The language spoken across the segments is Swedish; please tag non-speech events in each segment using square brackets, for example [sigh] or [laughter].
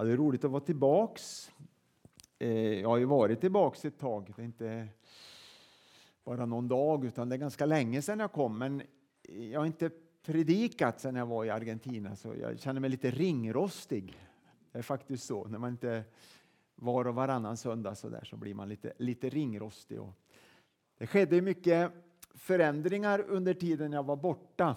Ja, det är roligt att vara tillbaks. Eh, jag har ju varit tillbaks ett tag. Det är inte bara någon dag, utan det är ganska länge sedan jag kom. Men jag har inte predikat sedan jag var i Argentina, så jag känner mig lite ringrostig. Det är faktiskt så. När man inte var och varannan söndag så, där, så blir man lite, lite ringrostig. Och det skedde mycket förändringar under tiden jag var borta.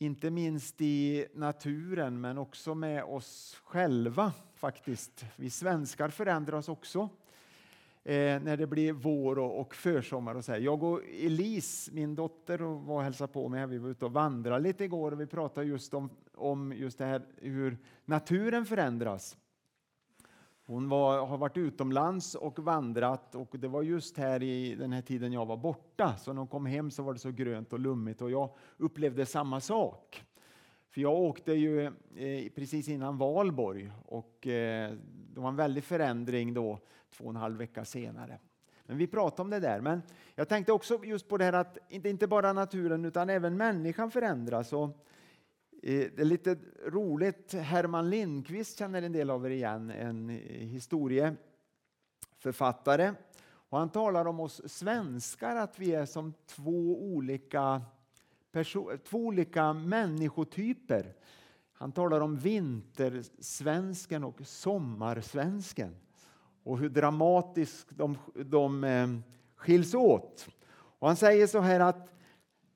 Inte minst i naturen, men också med oss själva faktiskt. Vi svenskar förändras också eh, när det blir vår och, och försommar. Och så här. Jag och Elise, min dotter, och var och hälsade på mig. Vi var ute och vandrade lite igår och vi pratade just om, om just det här hur naturen förändras. Hon var, har varit utomlands och vandrat och det var just här i den här tiden jag var borta. Så när hon kom hem så var det så grönt och lummigt och jag upplevde samma sak. För jag åkte ju eh, precis innan valborg och eh, det var en väldig förändring då två och en halv vecka senare. Men vi pratade om det där. Men jag tänkte också just på det här att inte, inte bara naturen utan även människan förändras. Och det är lite roligt, Herman Lindqvist känner en del av er igen, en eh, historieförfattare. Och han talar om oss svenskar, att vi är som två olika, två olika människotyper. Han talar om vintersvensken och sommarsvensken och hur dramatiskt de, de eh, skiljs åt. Och han säger så här att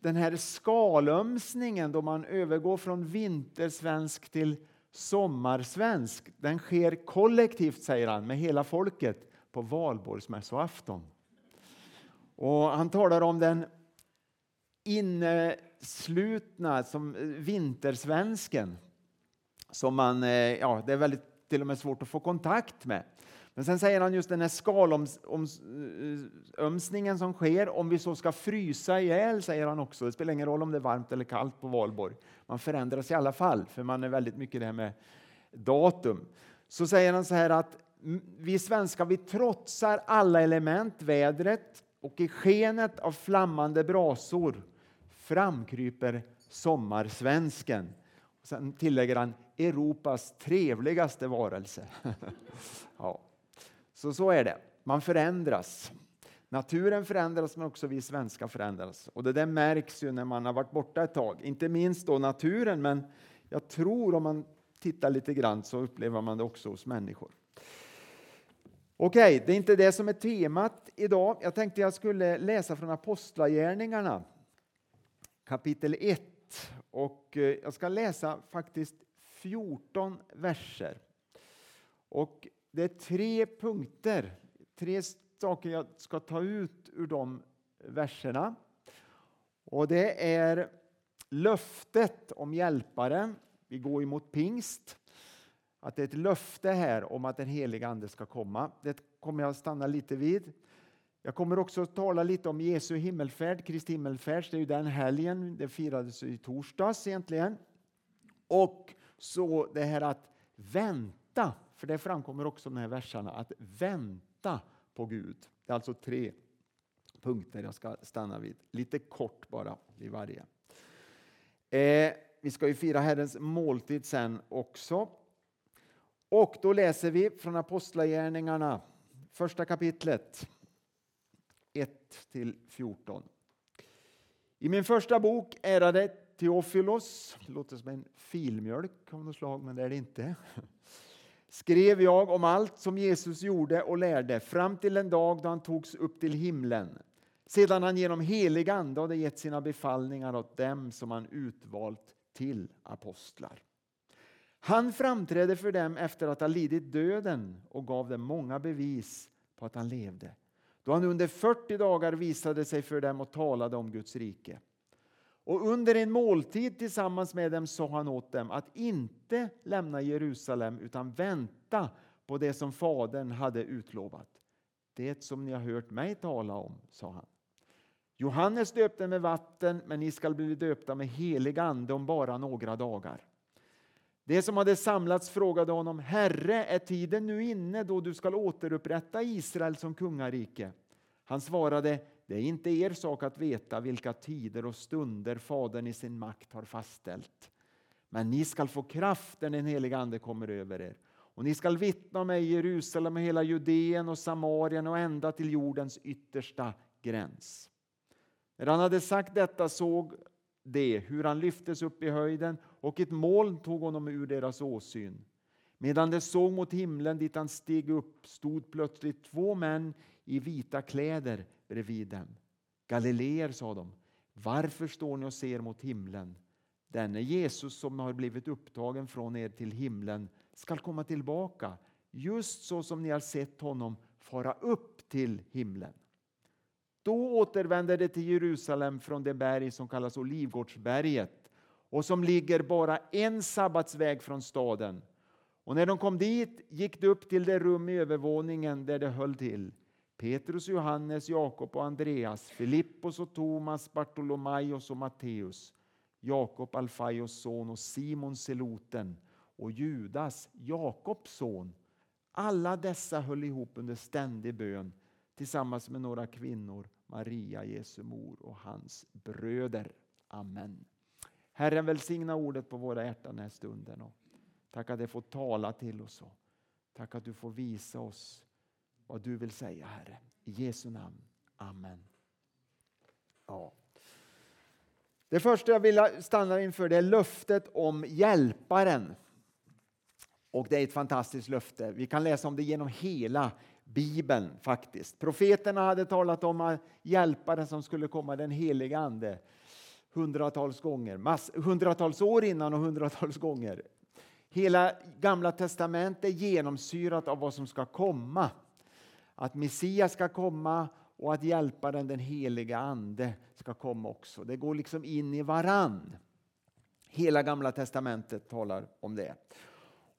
den här skalömsningen då man övergår från vintersvensk till sommarsvensk, den sker kollektivt, säger han, med hela folket på valborgsmässoafton. Och han talar om den inneslutna som vintersvensken som man, eh, ja, det är väldigt till och med svårt att få kontakt med. Men sen säger han just den här skalömsningen eh, som sker, om vi så ska frysa ihjäl, säger han också. Det spelar ingen roll om det är varmt eller kallt på valborg. Man förändras i alla fall, för man är väldigt mycket det här med datum. Så säger han så här att vi svenskar, vi trotsar alla element, vädret och i skenet av flammande brasor framkryper sommarsvensken. sen tillägger han Europas trevligaste varelse. [laughs] ja. Så så är det. Man förändras. Naturen förändras men också vi svenskar förändras. Och det där märks ju när man har varit borta ett tag. Inte minst då naturen men jag tror om man tittar lite grann så upplever man det också hos människor. Okej, det är inte det som är temat idag. Jag tänkte jag skulle läsa från Apostlagärningarna kapitel 1 och eh, jag ska läsa faktiskt 14 verser. Och det är tre punkter, tre saker jag ska ta ut ur de verserna. Och det är löftet om hjälparen. Vi går emot pingst. Att det är ett löfte här om att den heliga Ande ska komma. Det kommer jag stanna lite vid. Jag kommer också att tala lite om Jesu himmelfärd, Kristi himmelfärd. Det är ju den helgen, det firades i torsdags egentligen. Och så det här att vänta för det framkommer också i de här verserna att vänta på Gud. Det är alltså tre punkter jag ska stanna vid. Lite kort bara vid varje. Eh, vi ska ju fira Herrens måltid sen också. Och då läser vi från Apostlagärningarna, första kapitlet 1 till 14. I min första bok, ärade Teofilos, det låter som en filmjölk av något slag, men det är det inte skrev jag om allt som Jesus gjorde och lärde fram till den dag då han togs upp till himlen sedan han genom helig ande hade gett sina befallningar åt dem som han utvalt till apostlar. Han framträdde för dem efter att ha lidit döden och gav dem många bevis på att han levde. Då han under 40 dagar visade sig för dem och talade om Guds rike. Och under en måltid tillsammans med dem sa han åt dem att inte lämna Jerusalem utan vänta på det som Fadern hade utlovat. Det som ni har hört mig tala om, sa han. Johannes döpte med vatten, men ni skall bli döpta med helig ande om bara några dagar. Det som hade samlats frågade honom, Herre, är tiden nu inne då du skall återupprätta Israel som kungarike? Han svarade, det är inte er sak att veta vilka tider och stunder Fadern i sin makt har fastställt. Men ni skall få kraft när den heliga Ande kommer över er Och ni skall vittna om mig i Jerusalem och hela Judeen och Samarien och ända till jordens yttersta gräns. När han hade sagt detta såg de hur han lyftes upp i höjden och ett moln tog honom ur deras åsyn. Medan de såg mot himlen dit han steg upp stod plötsligt två män i vita kläder bredvid dem. Galileer, sa de, varför står ni och ser mot himlen? Denne Jesus som har blivit upptagen från er till himlen skall komma tillbaka, just så som ni har sett honom fara upp till himlen. Då återvände de till Jerusalem från det berg som kallas Olivgårdsberget och som ligger bara en sabbatsväg från staden. Och när de kom dit gick de upp till det rum i övervåningen där de höll till. Petrus, Johannes, Jakob och Andreas, Filippos och Thomas, Bartolomaios och Matteus, Jakob, Alfaios son och Simon Seloten och Judas, Jakobs son. Alla dessa höll ihop under ständig bön tillsammans med några kvinnor, Maria, Jesu mor och hans bröder. Amen. Herren välsigna ordet på våra hjärtan den här stunden. Och tack att det får tala till oss. Och tack att du får visa oss vad du vill säga, Herre. I Jesu namn. Amen. Ja. Det första jag vill stanna inför det är löftet om hjälparen. Och det är ett fantastiskt löfte. Vi kan läsa om det genom hela Bibeln faktiskt. Profeterna hade talat om hjälparen som skulle komma, den heliga Ande, hundratals gånger, mass, hundratals år innan och hundratals gånger. Hela Gamla testamentet är genomsyrat av vad som ska komma. Att Messias ska komma och att hjälparen, den heliga Ande, ska komma också. Det går liksom in i varann. Hela Gamla testamentet talar om det.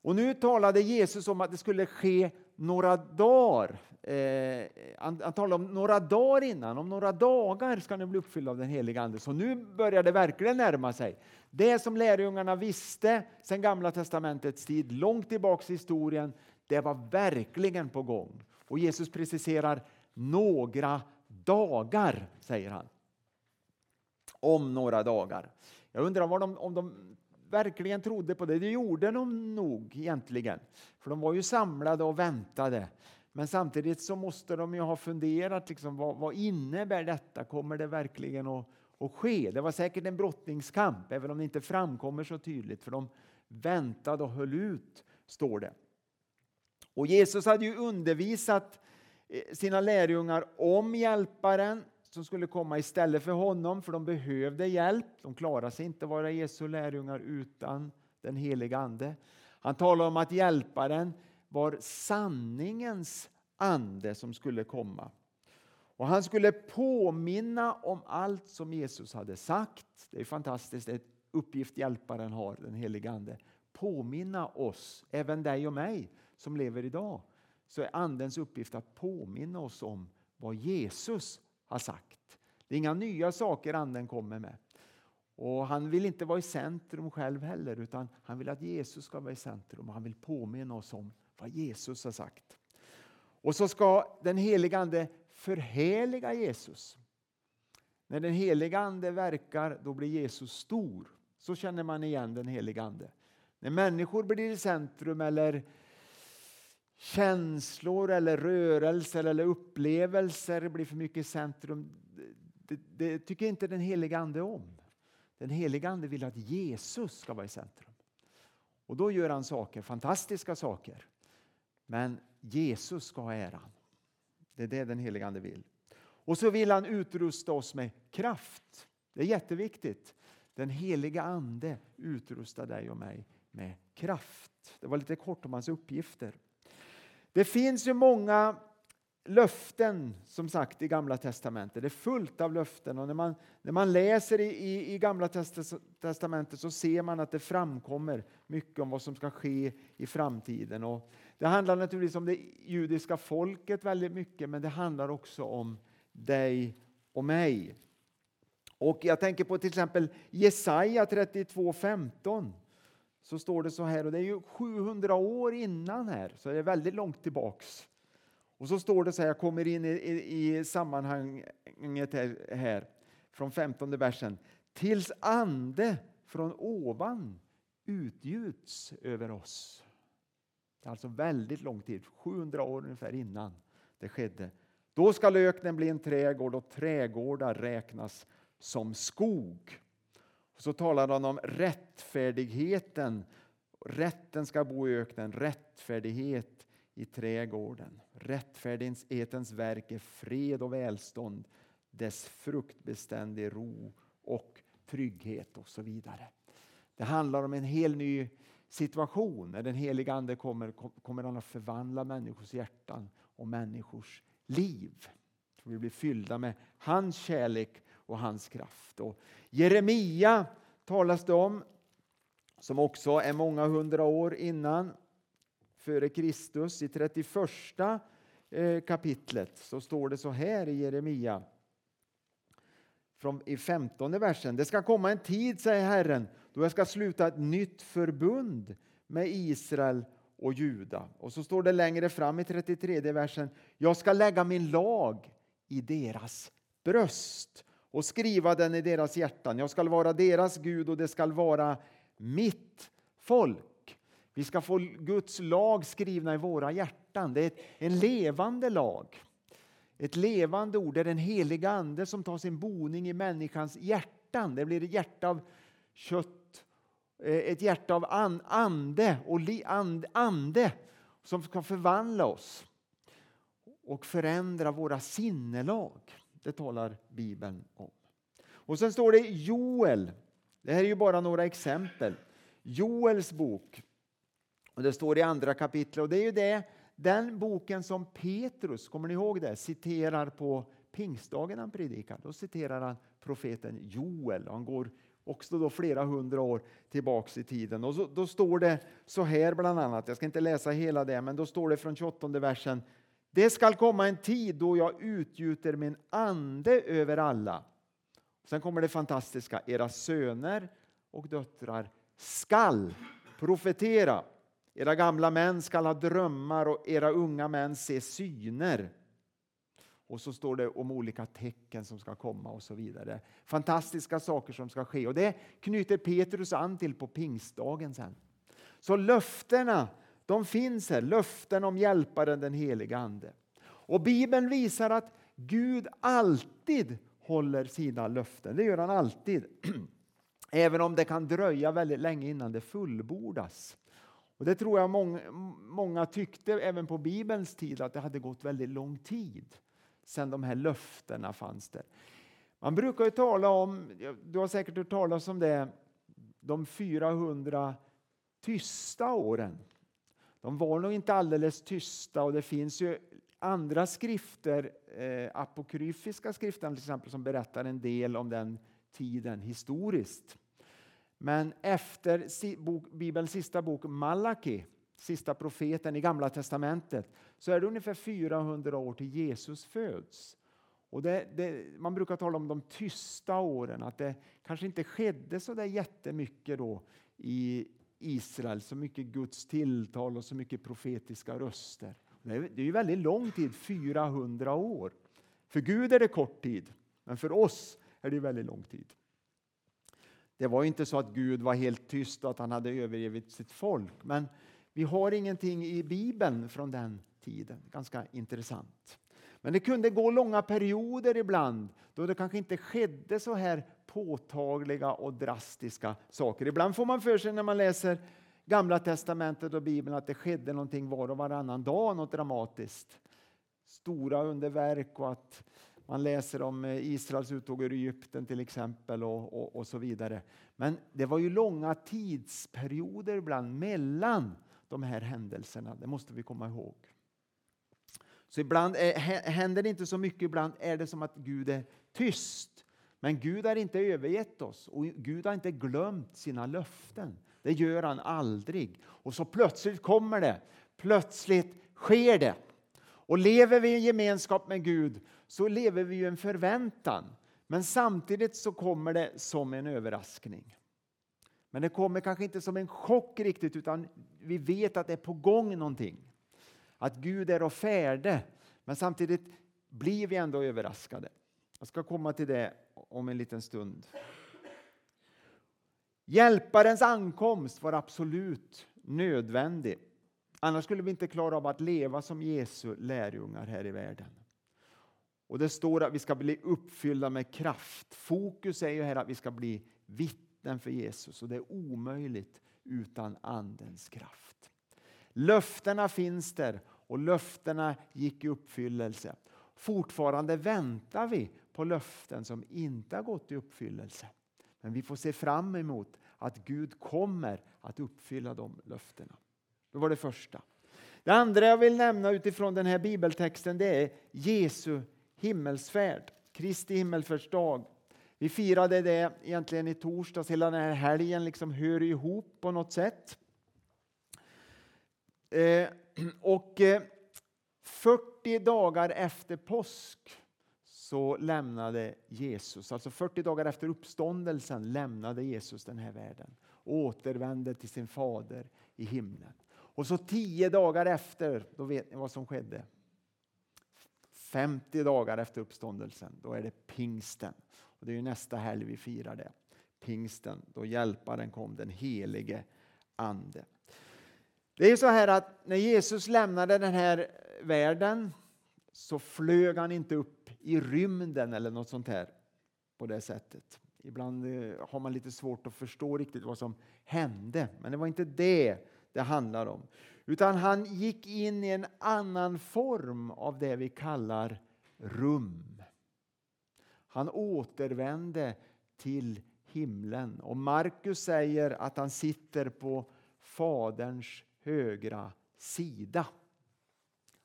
Och nu talade Jesus om att det skulle ske några dagar. Eh, han, han talade om några dagar innan, om några dagar ska ni bli uppfyllda av den heliga Ande. Så nu börjar det verkligen närma sig. Det som lärjungarna visste sedan Gamla testamentets tid, långt tillbaks i historien, det var verkligen på gång. Och Jesus preciserar några dagar, säger han. Om några dagar. Jag undrar vad de, om de verkligen trodde på det. Det gjorde de nog egentligen. För de var ju samlade och väntade. Men samtidigt så måste de ju ha funderat, liksom, vad, vad innebär detta? Kommer det verkligen att, att ske? Det var säkert en brottningskamp, även om det inte framkommer så tydligt. För de väntade och höll ut, står det. Och Jesus hade ju undervisat eh, sina lärjungar om hjälparen som skulle komma istället för honom, för de behövde hjälp. De klarade sig inte vara Jesu lärjungar utan den heliga Ande. Han talar om att hjälparen var sanningens ande som skulle komma. Och Han skulle påminna om allt som Jesus hade sagt. Det är fantastiskt, det är ett uppgift hjälparen har, den heliga Ande. Påminna oss, även dig och mig som lever idag, så är Andens uppgift att påminna oss om vad Jesus har sagt. Det är inga nya saker Anden kommer med. Och Han vill inte vara i centrum själv heller utan han vill att Jesus ska vara i centrum och han vill påminna oss om vad Jesus har sagt. Och så ska den heliga Ande förhärliga Jesus. När den heliga Ande verkar då blir Jesus stor. Så känner man igen den heliga Ande. När människor blir i centrum eller känslor eller rörelser eller upplevelser blir för mycket i centrum. Det, det, tycker inte den heliga Ande om. Den heliga Ande vill att Jesus ska vara i centrum. Och då gör han saker, fantastiska saker. Men Jesus ska ha äran. Det är det den heliga Ande vill. Och så vill han utrusta oss med kraft. Det är jätteviktigt. Den heliga Ande utrustar dig och mig med kraft. Det var lite kort om hans uppgifter. Det finns ju många löften som sagt i Gamla testamentet. Det är fullt av löften och när man, när man läser i, i, i Gamla testamentet så ser man att det framkommer mycket om vad som ska ske i framtiden. Och det handlar naturligtvis om det judiska folket väldigt mycket men det handlar också om dig och mig. Och jag tänker på till exempel Jesaja 32.15 så står det så här, och det är ju 700 år innan här, så det är väldigt långt tillbaks. Och så står det så här, jag kommer in i, i, i sammanhanget här, här, från 15 versen. Tills ande från ovan utgjuts över oss. Det är alltså väldigt lång tid, 700 år ungefär innan det skedde. Då ska öknen bli en trädgård och trädgårdar räknas som skog. Så talade han om rättfärdigheten. Rätten ska bo i öknen, rättfärdighet i trädgården. Rättfärdighetens verk är fred och välstånd, dess fruktbeständig ro och trygghet och så vidare. Det handlar om en helt ny situation. När den heliga Ande kommer, kommer han att förvandla människors hjärtan och människors liv. Så vi blir fyllda med hans kärlek och hans kraft. Och Jeremia talas det om, som också är många hundra år innan, före Kristus. I 31 eh, kapitlet så står det så här i Jeremia, från, i 15 versen. Det ska komma en tid, säger Herren, då jag ska sluta ett nytt förbund med Israel och Juda. Och så står det längre fram i 33 versen. Jag ska lägga min lag i deras bröst och skriva den i deras hjärtan. Jag ska vara deras Gud och det ska vara mitt folk. Vi ska få Guds lag skrivna i våra hjärtan. Det är en levande lag. Ett levande ord, det är den heliga Ande som tar sin boning i människans hjärtan. Det blir ett hjärta av kött, eh, ett hjärta av ande och ande som ska förvandla oss och förändra våra sinnelag. Det talar Bibeln om. Och sen står det Joel. Det här är ju bara några exempel. Joels bok. Och Det står i andra kapitlet och det är ju det, den boken som Petrus, kommer ni ihåg det, citerar på pingstdagen han predikar. Då citerar han profeten Joel. Han går också då flera hundra år tillbaks i tiden. Och så, då står det så här bland annat, jag ska inte läsa hela det, men då står det från 28 versen. Det skall komma en tid då jag utgjuter min ande över alla. Sen kommer det fantastiska, era söner och döttrar skall profetera. Era gamla män skall ha drömmar och era unga män se syner. Och så står det om olika tecken som ska komma och så vidare. Fantastiska saker som ska ske och det knyter Petrus an till på pingstdagen sen. Så löftena, de finns här. Löften om hjälparen den heliga Ande. Och Bibeln visar att Gud alltid håller sina löften. Det gör han alltid. [clears throat] Även om det kan dröja väldigt länge innan det fullbordas. Och det tror jag många, många tyckte även på Bibelns tid att det hade gått väldigt lång tid sedan de här löftena fanns där. Man brukar ju tala om, du har säkert hört talas om det, de 400 tysta åren. De var nog inte alldeles tysta och det finns ju andra skrifter, eh, apokryfiska skrifter till exempel, som berättar en del om den tiden historiskt. Men efter Bibelns sista bok Malaki, sista profeten i Gamla testamentet, så är det ungefär 400 år till Jesus föds. Och det, det, man brukar tala om de tysta åren, att det kanske inte skedde så där jättemycket då i Israel, så mycket Guds tilltal och så mycket profetiska röster. Det är, det är ju väldigt lång tid, 400 år. För Gud är det kort tid, men för oss är det väldigt lång tid. Det var inte så att Gud var helt tyst och att han hade övergivit sitt folk. Men vi har ingenting i Bibeln från den tiden. Ganska intressant. Men det kunde gå långa perioder ibland då det kanske inte skedde så här påtagliga och drastiska saker. Ibland får man för sig när man läser Gamla testamentet och Bibeln att det skedde någonting var och varannan dag, något dramatiskt. Stora underverk och att man läser om eh, Israels uttåg ur Egypten till exempel och, och, och, så vidare. Men det var ju långa tidsperioder ibland mellan de här händelserna. Det måste vi komma ihåg. Så ibland är, händer det inte så mycket, ibland är det som att Gud är tyst. Men Gud har inte övergett oss och Gud har inte glömt sina löften. Det gör han aldrig. Och så plötsligt kommer det. Plötsligt sker det. Och lever vi i gemenskap med Gud så lever vi i en förväntan. Men samtidigt så kommer det som en överraskning. Men det kommer kanske inte som en chock riktigt utan vi vet att det är på gång någonting. Att Gud är och färde. Men samtidigt blir vi ändå överraskade. Jag ska komma till det om en liten stund. Hjälparens ankomst var absolut nödvändig. Annars skulle vi inte klara av att leva som Jesu lärjungar här i världen. Och Det står att vi ska bli uppfyllda med kraft. Fokus är ju här att vi ska bli vittnen för Jesus och det är omöjligt utan Andens kraft. Löftena finns där och löftena gick i uppfyllelse. Fortfarande väntar vi på löften som inte har gått i uppfyllelse. Men vi får se fram emot att Gud kommer att uppfylla de löftena. Det var det första. Det andra jag vill nämna utifrån den här bibeltexten det är Jesu himmelsfärd, Kristi himmelsfärdsdag. Vi firade det egentligen i torsdags, hela den här helgen liksom hör ihop på något sätt. Eh, [clears throat] Och eh, 40 dagar efter påsk så lämnade Jesus, alltså 40 dagar efter uppståndelsen lämnade Jesus den här världen och återvände till sin fader i himlen. Och så tio dagar efter, då vet ni vad som skedde. 50 dagar efter uppståndelsen, då är det pingsten. Och det är ju nästa helg vi firar det. Pingsten, då hjälparen kom, den helige Ande. Det är så här att när Jesus lämnade den här världen så flög han inte upp i rymden eller något sånt här på det sättet. Ibland eh, har man lite svårt att förstå riktigt vad som hände, men det var inte det det handlar om. Utan han gick in i en annan form av det vi kallar rum. Han återvände till himlen och Markus säger att han sitter på Faderns högra sida.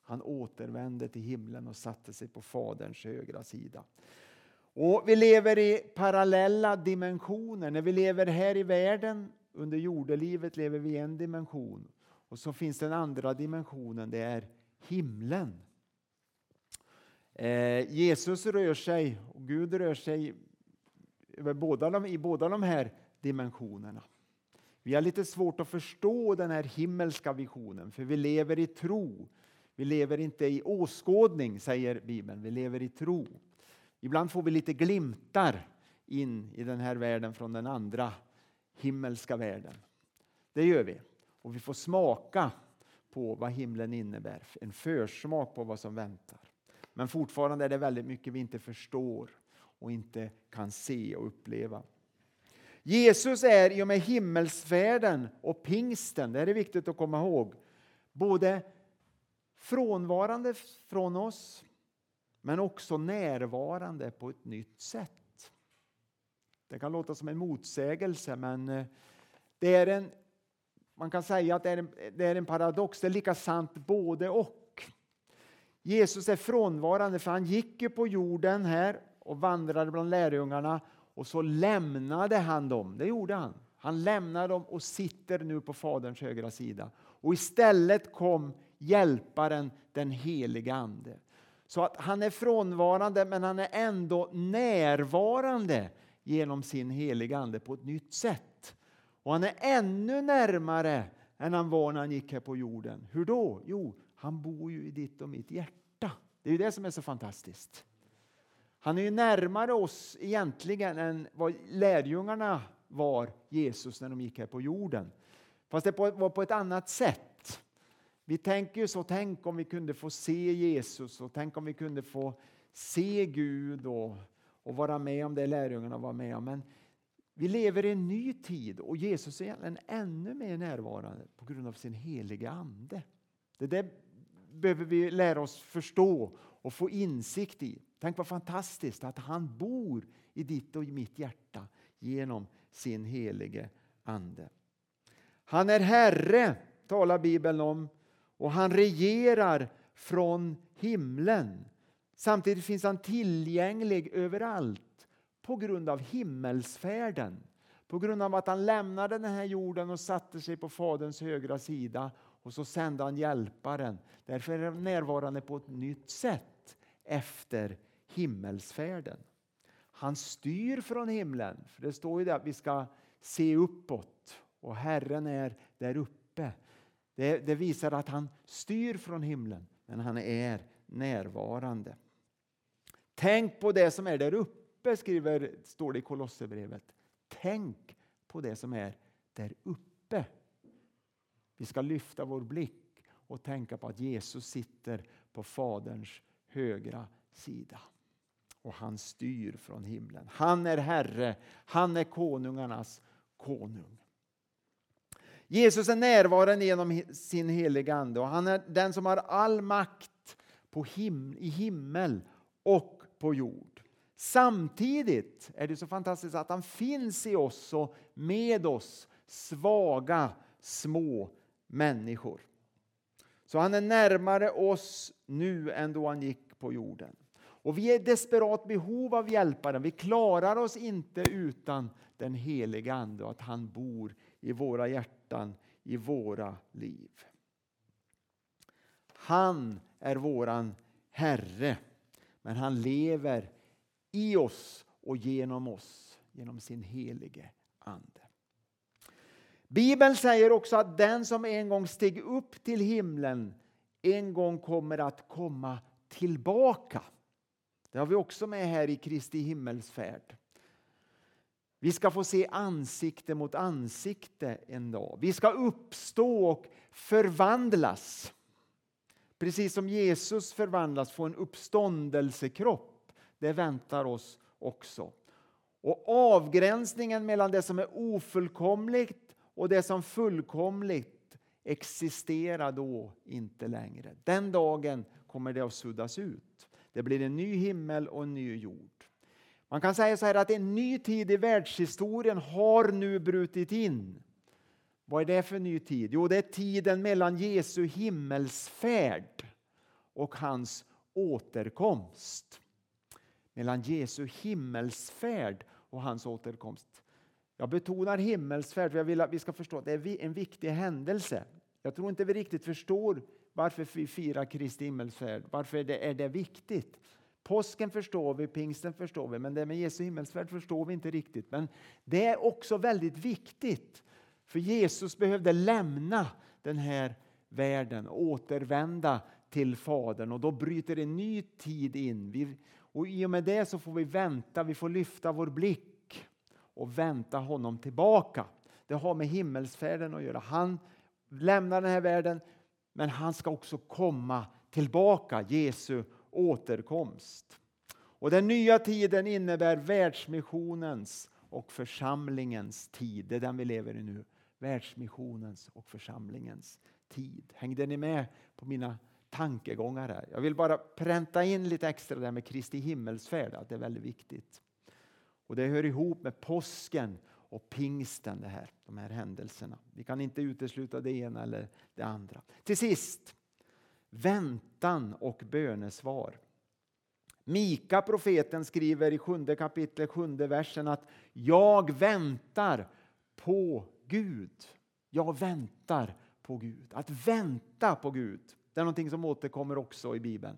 Han återvände till himlen och satte sig på Faderns högra sida. Och Vi lever i parallella dimensioner. När vi lever här i världen, under jordelivet, lever vi i en dimension. Och så finns den andra dimensionen, det är himlen. Eh, Jesus rör sig, och Gud rör sig i båda de, i båda de här dimensionerna. Vi har lite svårt att förstå den här himmelska visionen, för vi lever i tro. Vi lever inte i åskådning, säger Bibeln. Vi lever i tro. Ibland får vi lite glimtar in i den här världen från den andra himmelska världen. Det gör vi. Och vi får smaka på vad himlen innebär. En försmak på vad som väntar. Men fortfarande är det väldigt mycket vi inte förstår och inte kan se och uppleva. Jesus är i och med himmelsfärden och pingsten, det är viktigt att komma ihåg, både frånvarande från oss men också närvarande på ett nytt sätt. Det kan låta som en motsägelse men eh, det är en, man kan säga att det är en, det är en paradox, det är lika sant både och. Jesus är frånvarande för han gick ju på jorden här och vandrade bland lärjungarna och så lämnade han dem. Det gjorde han. Han lämnade dem och sitter nu på Faderns högra sida. Och istället kom Hjälparen, den helige Ande. Så att han är frånvarande men han är ändå närvarande genom sin heliga Ande på ett nytt sätt. Och han är ännu närmare än han var när han gick här på jorden. Hur då? Jo, han bor ju i ditt och mitt hjärta. Det är ju det som är så fantastiskt. Han är ju närmare oss egentligen än vad lärjungarna var Jesus när de gick här på jorden. Fast det var på ett annat sätt. Vi tänker ju så, tänk om vi kunde få se Jesus och tänk om vi kunde få se Gud och, och vara med om det lärjungarna var med om. Men vi lever i en ny tid och Jesus är egentligen ännu mer närvarande på grund av sin heliga Ande. Det där behöver vi lära oss förstå och få insikt i. Tänk vad fantastiskt att han bor i ditt och mitt hjärta genom sin helige Ande. Han är Herre, talar Bibeln om, och han regerar från himlen. Samtidigt finns han tillgänglig överallt på grund av himmelsfärden. På grund av att han lämnade den här jorden och satte sig på Faderns högra sida och så sände han hjälparen. Därför är han närvarande på ett nytt sätt efter himmelsfärden. Han styr från himlen, för det står ju där att vi ska se uppåt och Herren är där uppe. Det, det visar att han styr från himlen, men han är närvarande. Tänk på det som är där uppe, skriver, står det i Kolosserbrevet. Tänk på det som är där uppe. Vi ska lyfta vår blick och tänka på att Jesus sitter på Faderns högra sida. Och han styr från himlen. Han är Herre, han är konungarnas konung. Jesus är närvarande genom sin heliga Ande och han är den som har all makt på him i himmel och på jord. Samtidigt är det så fantastiskt att han finns i oss och med oss svaga, små människor. Så han är närmare oss nu än då han gick på jorden. Och vi är i desperat behov av hjälparen. Vi klarar oss inte utan den heliga Ande och att han bor i våra hjärtan, i våra liv. Han är våran Herre, men han lever i oss och genom oss, genom sin helige Ande. Bibeln säger också att den som en gång steg upp till himlen en gång kommer att komma tillbaka. Det har vi också med här i Kristi himmelsfärd. Vi ska få se ansikte mot ansikte en dag. Vi ska uppstå och förvandlas. Precis som Jesus förvandlas, få en uppståndelsekropp. Det väntar oss också. Och avgränsningen mellan det som är ofullkomligt och det som fullkomligt existerar då inte längre. Den dagen kommer det att suddas ut. Det blir en ny himmel och en ny jord. Man kan säga så här att en ny tid i världshistorien har nu brutit in. Vad är det för ny tid? Jo, det är tiden mellan Jesu himmelsfärd och hans återkomst. Mellan Jesu himmelsfärd och hans återkomst. Jag betonar himmelsfärd för jag vill att vi ska förstå att det är en viktig händelse. Jag tror inte vi riktigt förstår varför vi firar Kristi himmelsfärd. Varför är det, är det viktigt? Påsken förstår vi, pingsten förstår vi, men det med Jesu himmelsfärd förstår vi inte riktigt. Men det är också väldigt viktigt. För Jesus behövde lämna den här världen och återvända till Fadern och då bryter en ny tid in. Vi, och I och med det så får vi vänta, vi får lyfta vår blick och vänta honom tillbaka. Det har med himmelsfärden att göra. Han lämnar den här världen men han ska också komma tillbaka, Jesu återkomst. Och den nya tiden innebär världsmissionens och församlingens tid. Det är den vi lever i nu. Världsmissionens och församlingens tid. Hängde ni med på mina tankegångar här? Jag vill bara pränta in lite extra där med Kristi himmelsfärd, att det är väldigt viktigt. Och det hör ihop med påsken och pingsten, det här, de här händelserna. Vi kan inte utesluta det ena eller det andra. Till sist, väntan och bönesvar. Mika profeten skriver i sjunde kapitlet, sjunde versen att jag väntar på Gud. Jag väntar på Gud. Att vänta på Gud, det är någonting som återkommer också i Bibeln.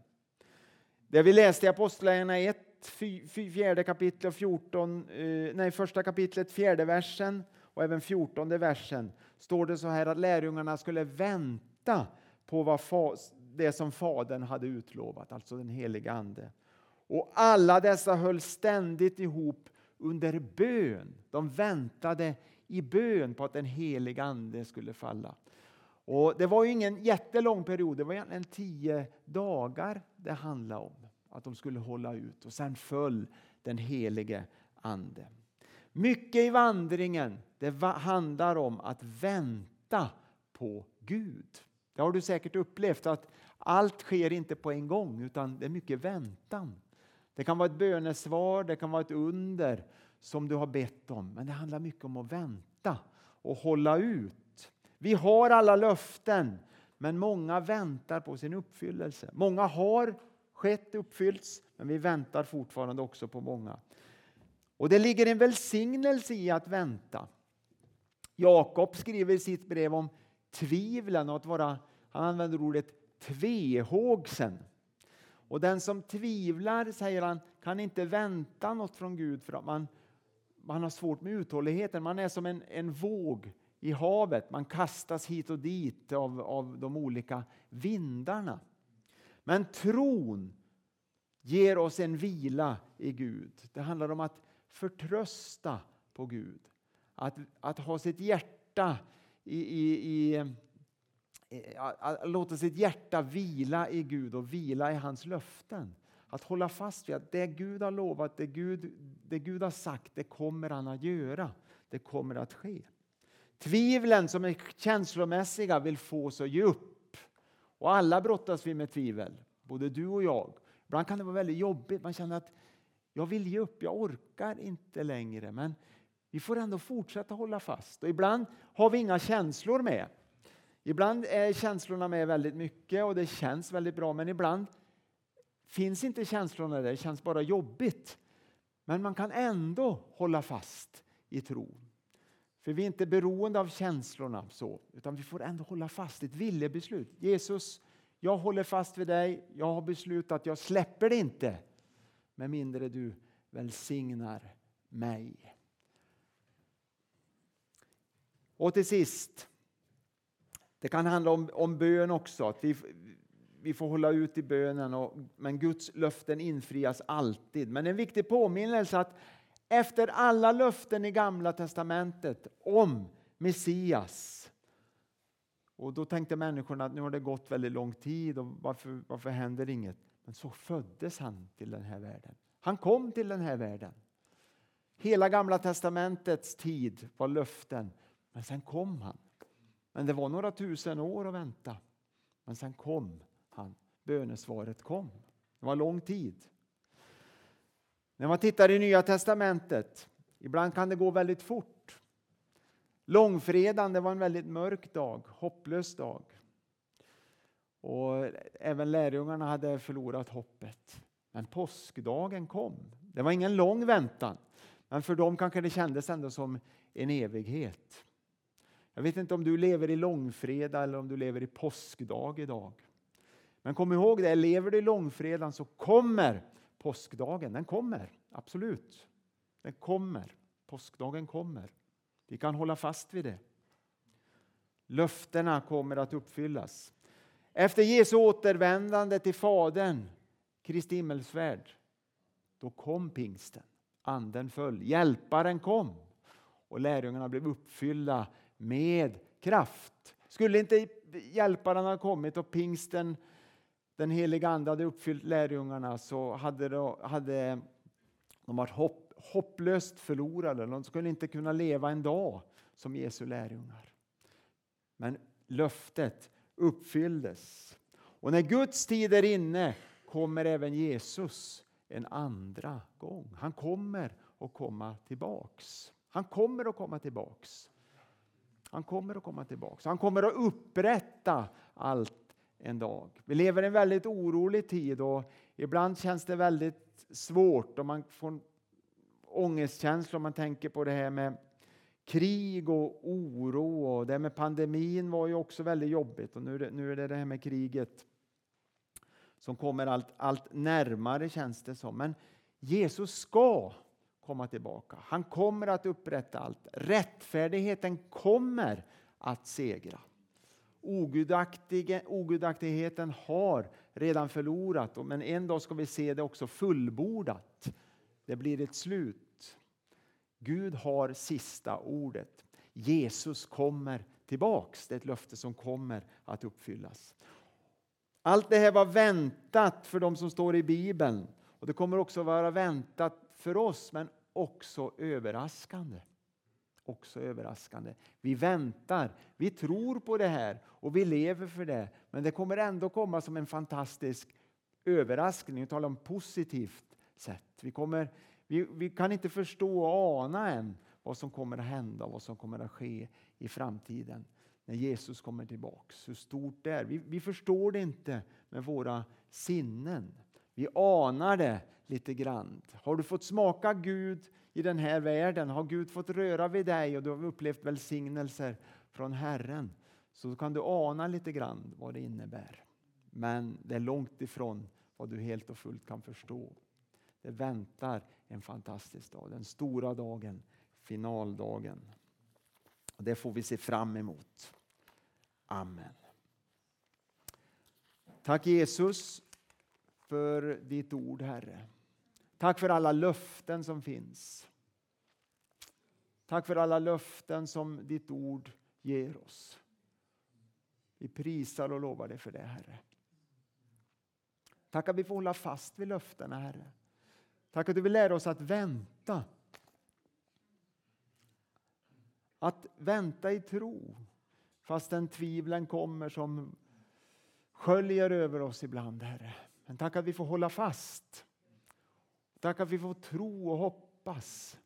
Det vi läste i Apostlagärningarna 1, fjärde kapitlet, 14, eh, nej, första kapitlet, fjärde versen och även fjortonde versen står det så här att lärjungarna skulle vänta på vad det som Fadern hade utlovat, alltså den heliga Ande. Och alla dessa höll ständigt ihop under bön. De väntade i bön på att den heliga Ande skulle falla. Och Det var ingen jättelång period, det var egentligen tio dagar det handlade om. Att de skulle hålla ut och sen föll den helige Ande. Mycket i vandringen det handlar om att vänta på Gud. Det har du säkert upplevt att allt sker inte på en gång utan det är mycket väntan. Det kan vara ett bönesvar, det kan vara ett under som du har bett om. Men det handlar mycket om att vänta och hålla ut. Vi har alla löften men många väntar på sin uppfyllelse. Många har skett, uppfyllts, men vi väntar fortfarande också på många. Och det ligger en välsignelse i att vänta. Jakob skriver i sitt brev om tvivlen och att vara, han använder ordet tvehågsen. Och den som tvivlar, säger han, kan inte vänta något från Gud för att man, man har svårt med uthålligheten. Man är som en, en våg i havet, man kastas hit och dit av, av de olika vindarna. Men tron ger oss en vila i Gud. Det handlar om att förtrösta på Gud. Att, att ha sitt hjärta i, i, i, att låta sitt hjärta vila i Gud och vila i hans löften. Att hålla fast vid att det Gud har lovat, det Gud, det Gud har sagt, det kommer han att göra. Det kommer att ske. Tvivlen som är känslomässiga vill få oss att ge upp. Och alla brottas vi med tvivel, både du och jag. Ibland kan det vara väldigt jobbigt. Man känner att jag vill ge upp, jag orkar inte längre. Men vi får ändå fortsätta hålla fast. Och ibland har vi inga känslor med. Ibland är känslorna med väldigt mycket och det känns väldigt bra. Men ibland finns inte känslorna där, det känns bara jobbigt. Men man kan ändå hålla fast i tron. För vi är inte beroende av känslorna så, utan vi får ändå hålla fast i ett viljebeslut. Jesus, jag håller fast vid dig. Jag har beslutat, jag släpper det inte med mindre du välsignar mig. Och till sist, det kan handla om, om bön också. Att vi, vi får hålla ut i bönen, och, men Guds löften infrias alltid. Men en viktig påminnelse att efter alla löften i Gamla testamentet om Messias och då tänkte människorna att nu har det gått väldigt lång tid och varför, varför händer inget? Men så föddes han till den här världen. Han kom till den här världen. Hela Gamla testamentets tid var löften, men sen kom han. Men det var några tusen år att vänta. Men sen kom han. Bönesvaret kom. Det var lång tid. När man tittar i Nya testamentet, ibland kan det gå väldigt fort. Långfredagen det var en väldigt mörk dag, hopplös dag. Och även lärjungarna hade förlorat hoppet. Men påskdagen kom. Det var ingen lång väntan, men för dem kanske det kändes ändå som en evighet. Jag vet inte om du lever i långfredag eller om du lever i påskdag idag. Men kom ihåg det, lever du i långfredagen så kommer påskdagen. Den kommer, absolut. Den kommer. Påskdagen kommer. Vi kan hålla fast vid det. Löftena kommer att uppfyllas. Efter Jesu återvändande till Fadern, Kristi himmelsfärd, då kom pingsten. Anden föll, hjälparen kom och lärjungarna blev uppfyllda med kraft. Skulle inte hjälparen ha kommit och pingsten, den heliga Ande, hade uppfyllt lärjungarna så hade, det, hade de varit hopp, hopplöst förlorade. De skulle inte kunna leva en dag som Jesu lärjungar. Men löftet uppfylldes. Och när Guds tid är inne kommer även Jesus en andra gång. Han kommer att komma tillbaks. Han kommer att komma tillbaks. Han kommer att komma tillbaks. Han kommer att upprätta allt en dag. Vi lever i en väldigt orolig tid och ibland känns det väldigt svårt och man får ångestkänslor om man tänker på det här med krig och oro och det här med pandemin var ju också väldigt jobbigt och nu är det, nu är det det här med kriget som kommer allt, allt närmare känns det som. Men Jesus ska komma tillbaka. Han kommer att upprätta allt. Rättfärdigheten kommer att segra. Ogudaktigheten har redan förlorat, men en dag ska vi se det också fullbordat. Det blir ett slut. Gud har sista ordet. Jesus kommer tillbaks. Det är ett löfte som kommer att uppfyllas. Allt det här var väntat för de som står i Bibeln. Och Det kommer också vara väntat för oss, men också överraskande. Också överraskande. Vi väntar, vi tror på det här och vi lever för det. Men det kommer ändå komma som en fantastisk överraskning. Vi talar om positivt sätt. Vi, kommer, vi, vi kan inte förstå och ana än vad som kommer att hända och vad som kommer att ske i framtiden när Jesus kommer tillbaks. Hur stort det är. Vi, vi förstår det inte med våra sinnen. Vi anar det lite grann. Har du fått smaka Gud i den här världen, har Gud fått röra vid dig och du har upplevt välsignelser från Herren, så kan du ana lite grann vad det innebär. Men det är långt ifrån vad du helt och fullt kan förstå. Det väntar en fantastisk dag, den stora dagen, finaldagen. Det får vi se fram emot. Amen. Tack Jesus för ditt ord, Herre. Tack för alla löften som finns. Tack för alla löften som ditt ord ger oss. Vi prisar och lovar dig för det, Herre. Tack att vi får hålla fast vid löftena, Herre. Tack att du vill lära oss att vänta. Att vänta i tro, fastän tvivlen kommer som sköljer över oss ibland, Herre. Men tack att vi får hålla fast. Tack att vi får tro och hoppas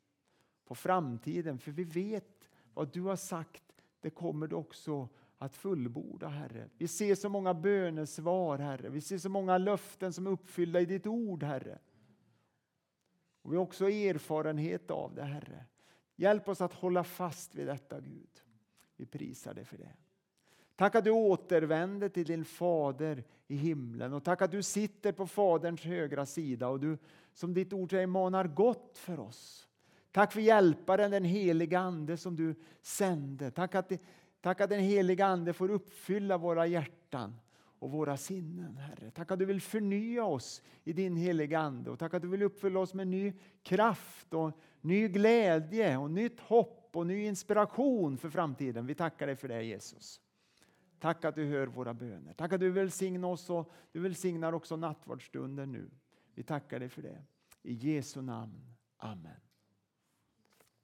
på framtiden, för vi vet vad du har sagt, det kommer du också att fullborda, Herre. Vi ser så många bönesvar, Herre. Vi ser så många löften som är uppfyllda i ditt ord, Herre. Och Vi har också erfarenhet av det, Herre. Hjälp oss att hålla fast vid detta, Gud. Vi prisar dig för det. Tack att du återvänder till din fader i himlen och tack att du sitter på Faderns högra sida och du som ditt ord säger manar gott för oss. Tack för hjälparen, den heliga Ande som du sände. Tack att, tack att den heliga Ande får uppfylla våra hjärtan och våra sinnen, Herre. Tack att du vill förnya oss i din heliga Ande och tack att du vill uppfylla oss med ny kraft och ny glädje och nytt hopp och ny inspiration för framtiden. Vi tackar dig för det Jesus. Tack att du hör våra böner. Tack att du välsignar oss och du välsignar också nattvardsstunden nu. Vi tackar dig för det. I Jesu namn. Amen.